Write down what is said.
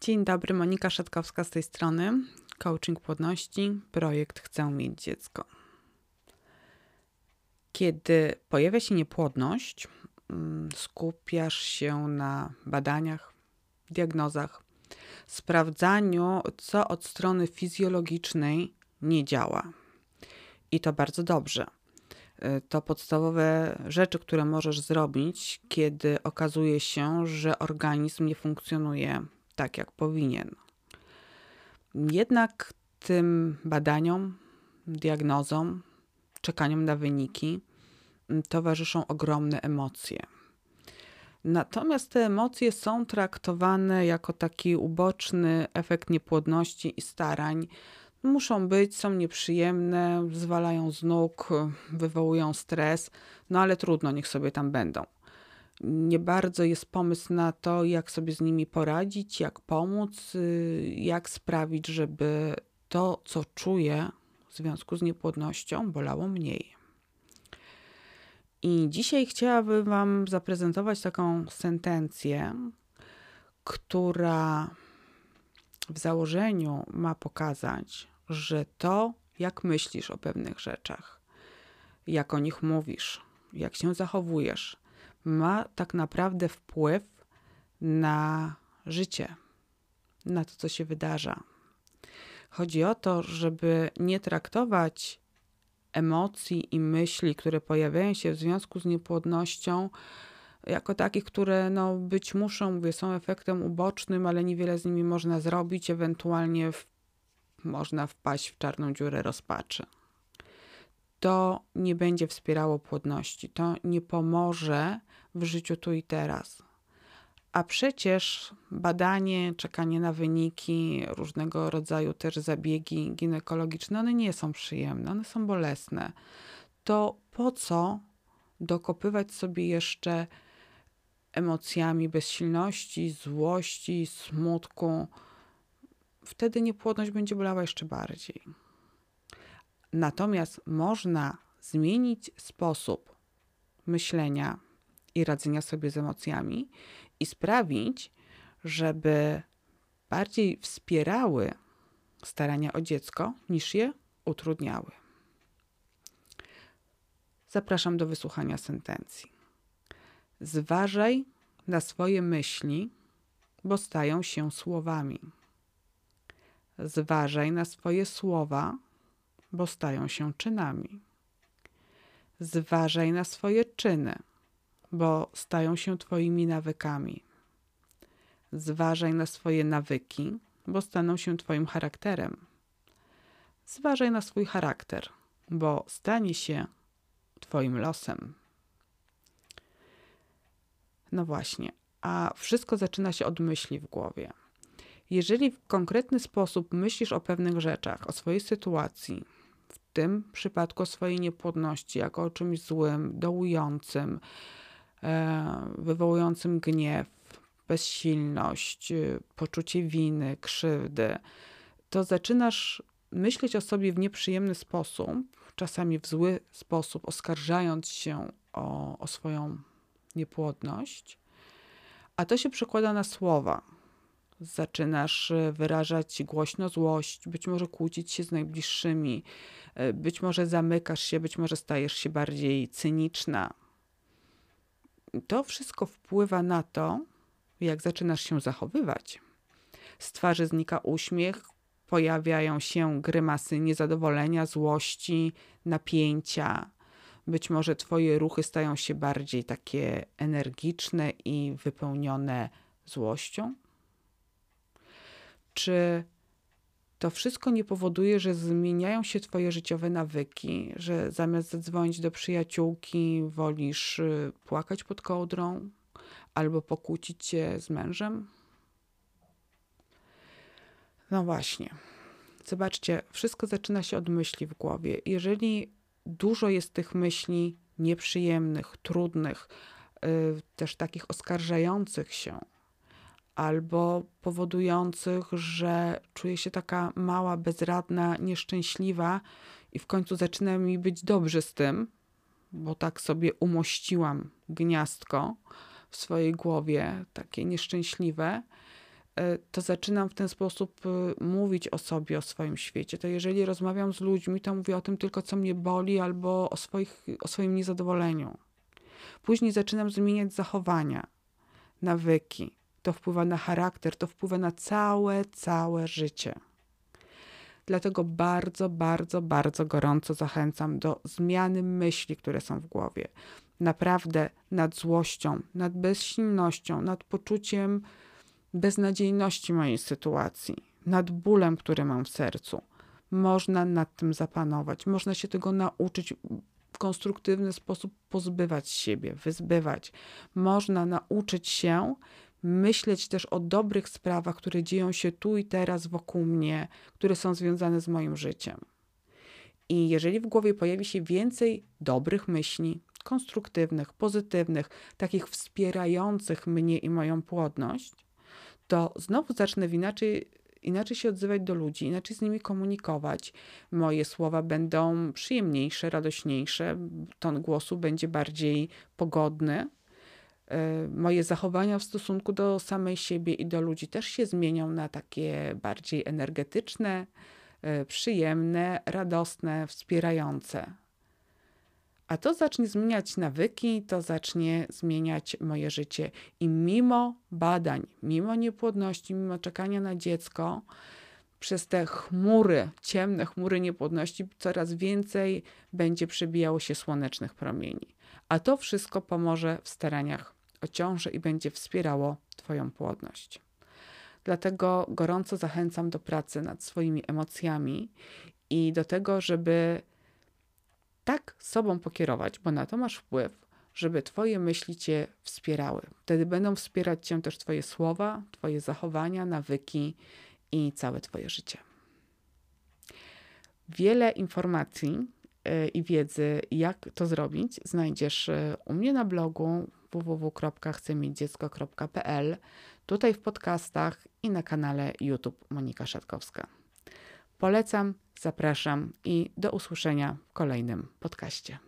Dzień dobry, Monika Szatkowska z tej strony. Coaching płodności, projekt Chcę mieć dziecko. Kiedy pojawia się niepłodność, mm, skupiasz się na badaniach, diagnozach, sprawdzaniu, co od strony fizjologicznej nie działa. I to bardzo dobrze. Y, to podstawowe rzeczy, które możesz zrobić, kiedy okazuje się, że organizm nie funkcjonuje tak, jak powinien. Jednak tym badaniom, diagnozom, czekaniom na wyniki mm, towarzyszą ogromne emocje. Natomiast te emocje są traktowane jako taki uboczny efekt niepłodności i starań. Muszą być, są nieprzyjemne, zwalają z nóg, wywołują stres, no ale trudno, niech sobie tam będą nie bardzo jest pomysł na to, jak sobie z nimi poradzić, jak pomóc, y, jak sprawić, żeby to, co czuję w związku z niepłodnością, bolało mniej. I dzisiaj chciałabym Wam zaprezentować taką sentencję, która w założeniu ma pokazać, że to, jak myślisz o pewnych rzeczach, jak o nich mówisz, jak się zachowujesz, ma tak naprawdę wpływ na życie, na to, co się wydarza. Chodzi o to, żeby nie traktować emocji i myśli, które pojawiają się w związku z niepłodnością, jako takich, które no, być muszą, mówię, są efektem ubocznym, ale niewiele z nimi można zrobić, ewentualnie w, można wpaść w czarną dziurę rozpaczy. To nie będzie wspierało płodności, to nie pomoże w życiu tu i teraz. A przecież badanie, czekanie na wyniki, różnego rodzaju też zabiegi ginekologiczne, one nie są przyjemne, one są bolesne. To po co dokopywać sobie jeszcze emocjami bezsilności, złości, smutku? Wtedy niepłodność będzie bolała jeszcze bardziej. Natomiast można zmienić sposób myślenia, i radzenia sobie z emocjami i sprawić, żeby bardziej wspierały starania o dziecko niż je utrudniały. Zapraszam do wysłuchania sentencji. Zważaj na swoje myśli, bo stają się słowami. Zważaj na swoje słowa, bo stają się czynami. Zważaj na swoje czyny, bo stają się Twoimi nawykami. Zważaj na swoje nawyki, bo staną się Twoim charakterem. Zważaj na swój charakter, bo stanie się Twoim losem. No właśnie, a wszystko zaczyna się od myśli w głowie. Jeżeli w konkretny sposób myślisz o pewnych rzeczach, o swojej sytuacji, w tym przypadku o swojej niepłodności, jako o czymś złym, dołującym, E, wywołującym gniew, bezsilność, e, poczucie winy, krzywdy, to zaczynasz myśleć o sobie w nieprzyjemny sposób, czasami w zły sposób, oskarżając się o, o swoją niepłodność, a to się przekłada na słowa. Zaczynasz e, wyrażać głośno złość, być może kłócić się z najbliższymi, być może zamykasz się, być może stajesz się bardziej cyniczna, to wszystko wpływa na to, jak zaczynasz się zachowywać. Z twarzy znika uśmiech, pojawiają się grymasy niezadowolenia, złości, napięcia. Być może Twoje ruchy stają się bardziej takie energiczne i wypełnione złością? Czy to wszystko nie powoduje, że zmieniają się Twoje życiowe nawyki, że zamiast zadzwonić do przyjaciółki, wolisz y, płakać pod kołdrą albo pokłócić się z mężem? No właśnie. Zobaczcie, wszystko zaczyna się od myśli w głowie. Jeżeli dużo jest tych myśli nieprzyjemnych, trudnych, yy, też takich oskarżających się, albo powodujących, że czuję się taka mała, bezradna, nieszczęśliwa i w końcu zaczyna mi być dobrze z tym, bo tak sobie umościłam gniazdko w swojej głowie, takie nieszczęśliwe, e, to zaczynam w ten sposób e, mówić o sobie, o swoim świecie. To jeżeli rozmawiam z ludźmi, to mówię o tym tylko, co mnie boli, albo o, swoich, o swoim niezadowoleniu. Później zaczynam zmieniać zachowania, nawyki. To wpływa na charakter, to wpływa na całe, całe życie. Dlatego bardzo, bardzo, bardzo gorąco zachęcam do zmiany myśli, które są w głowie. Naprawdę nad złością, nad bezsilnością, nad poczuciem beznadziejności mojej sytuacji, nad bólem, który mam w sercu. Można nad tym zapanować, można się tego nauczyć w konstruktywny sposób pozbywać siebie, wyzbywać. Można nauczyć się myśleć też o dobrych sprawach, które dzieją się tu i teraz wokół mnie, które są związane z moim życiem. I jeżeli w głowie pojawi się więcej dobrych myśli, konstruktywnych, pozytywnych, takich wspierających mnie i moją płodność, to znowu zacznę inaczej, inaczej się odzywać do ludzi, inaczej z nimi komunikować. Moje słowa będą przyjemniejsze, radośniejsze, ton głosu będzie bardziej pogodny. E, moje zachowania w stosunku do samej siebie i do ludzi też się zmienią na takie bardziej energetyczne, e, przyjemne, radosne, wspierające. A to zacznie zmieniać nawyki, to zacznie zmieniać moje życie. I mimo badań, mimo niepłodności, mimo czekania na dziecko, przez te chmury, ciemne chmury niepłodności, coraz więcej będzie przebijało się słonecznych promieni. A to wszystko pomoże w staraniach o i będzie wspierało Twoją płodność. Dlatego gorąco zachęcam do pracy nad swoimi emocjami i do tego, żeby tak sobą pokierować, bo na to masz wpływ, żeby Twoje myśli Cię wspierały. Wtedy będą wspierać Cię też Twoje słowa, Twoje zachowania, nawyki i całe Twoje życie. Wiele informacji y, i wiedzy, jak to zrobić, znajdziesz y, u mnie na blogu www.chcemieć-dziecko.pl, tutaj w podcastach i na kanale YouTube Monika Szatkowska. Polecam, zapraszam i do usłyszenia w kolejnym podcaście.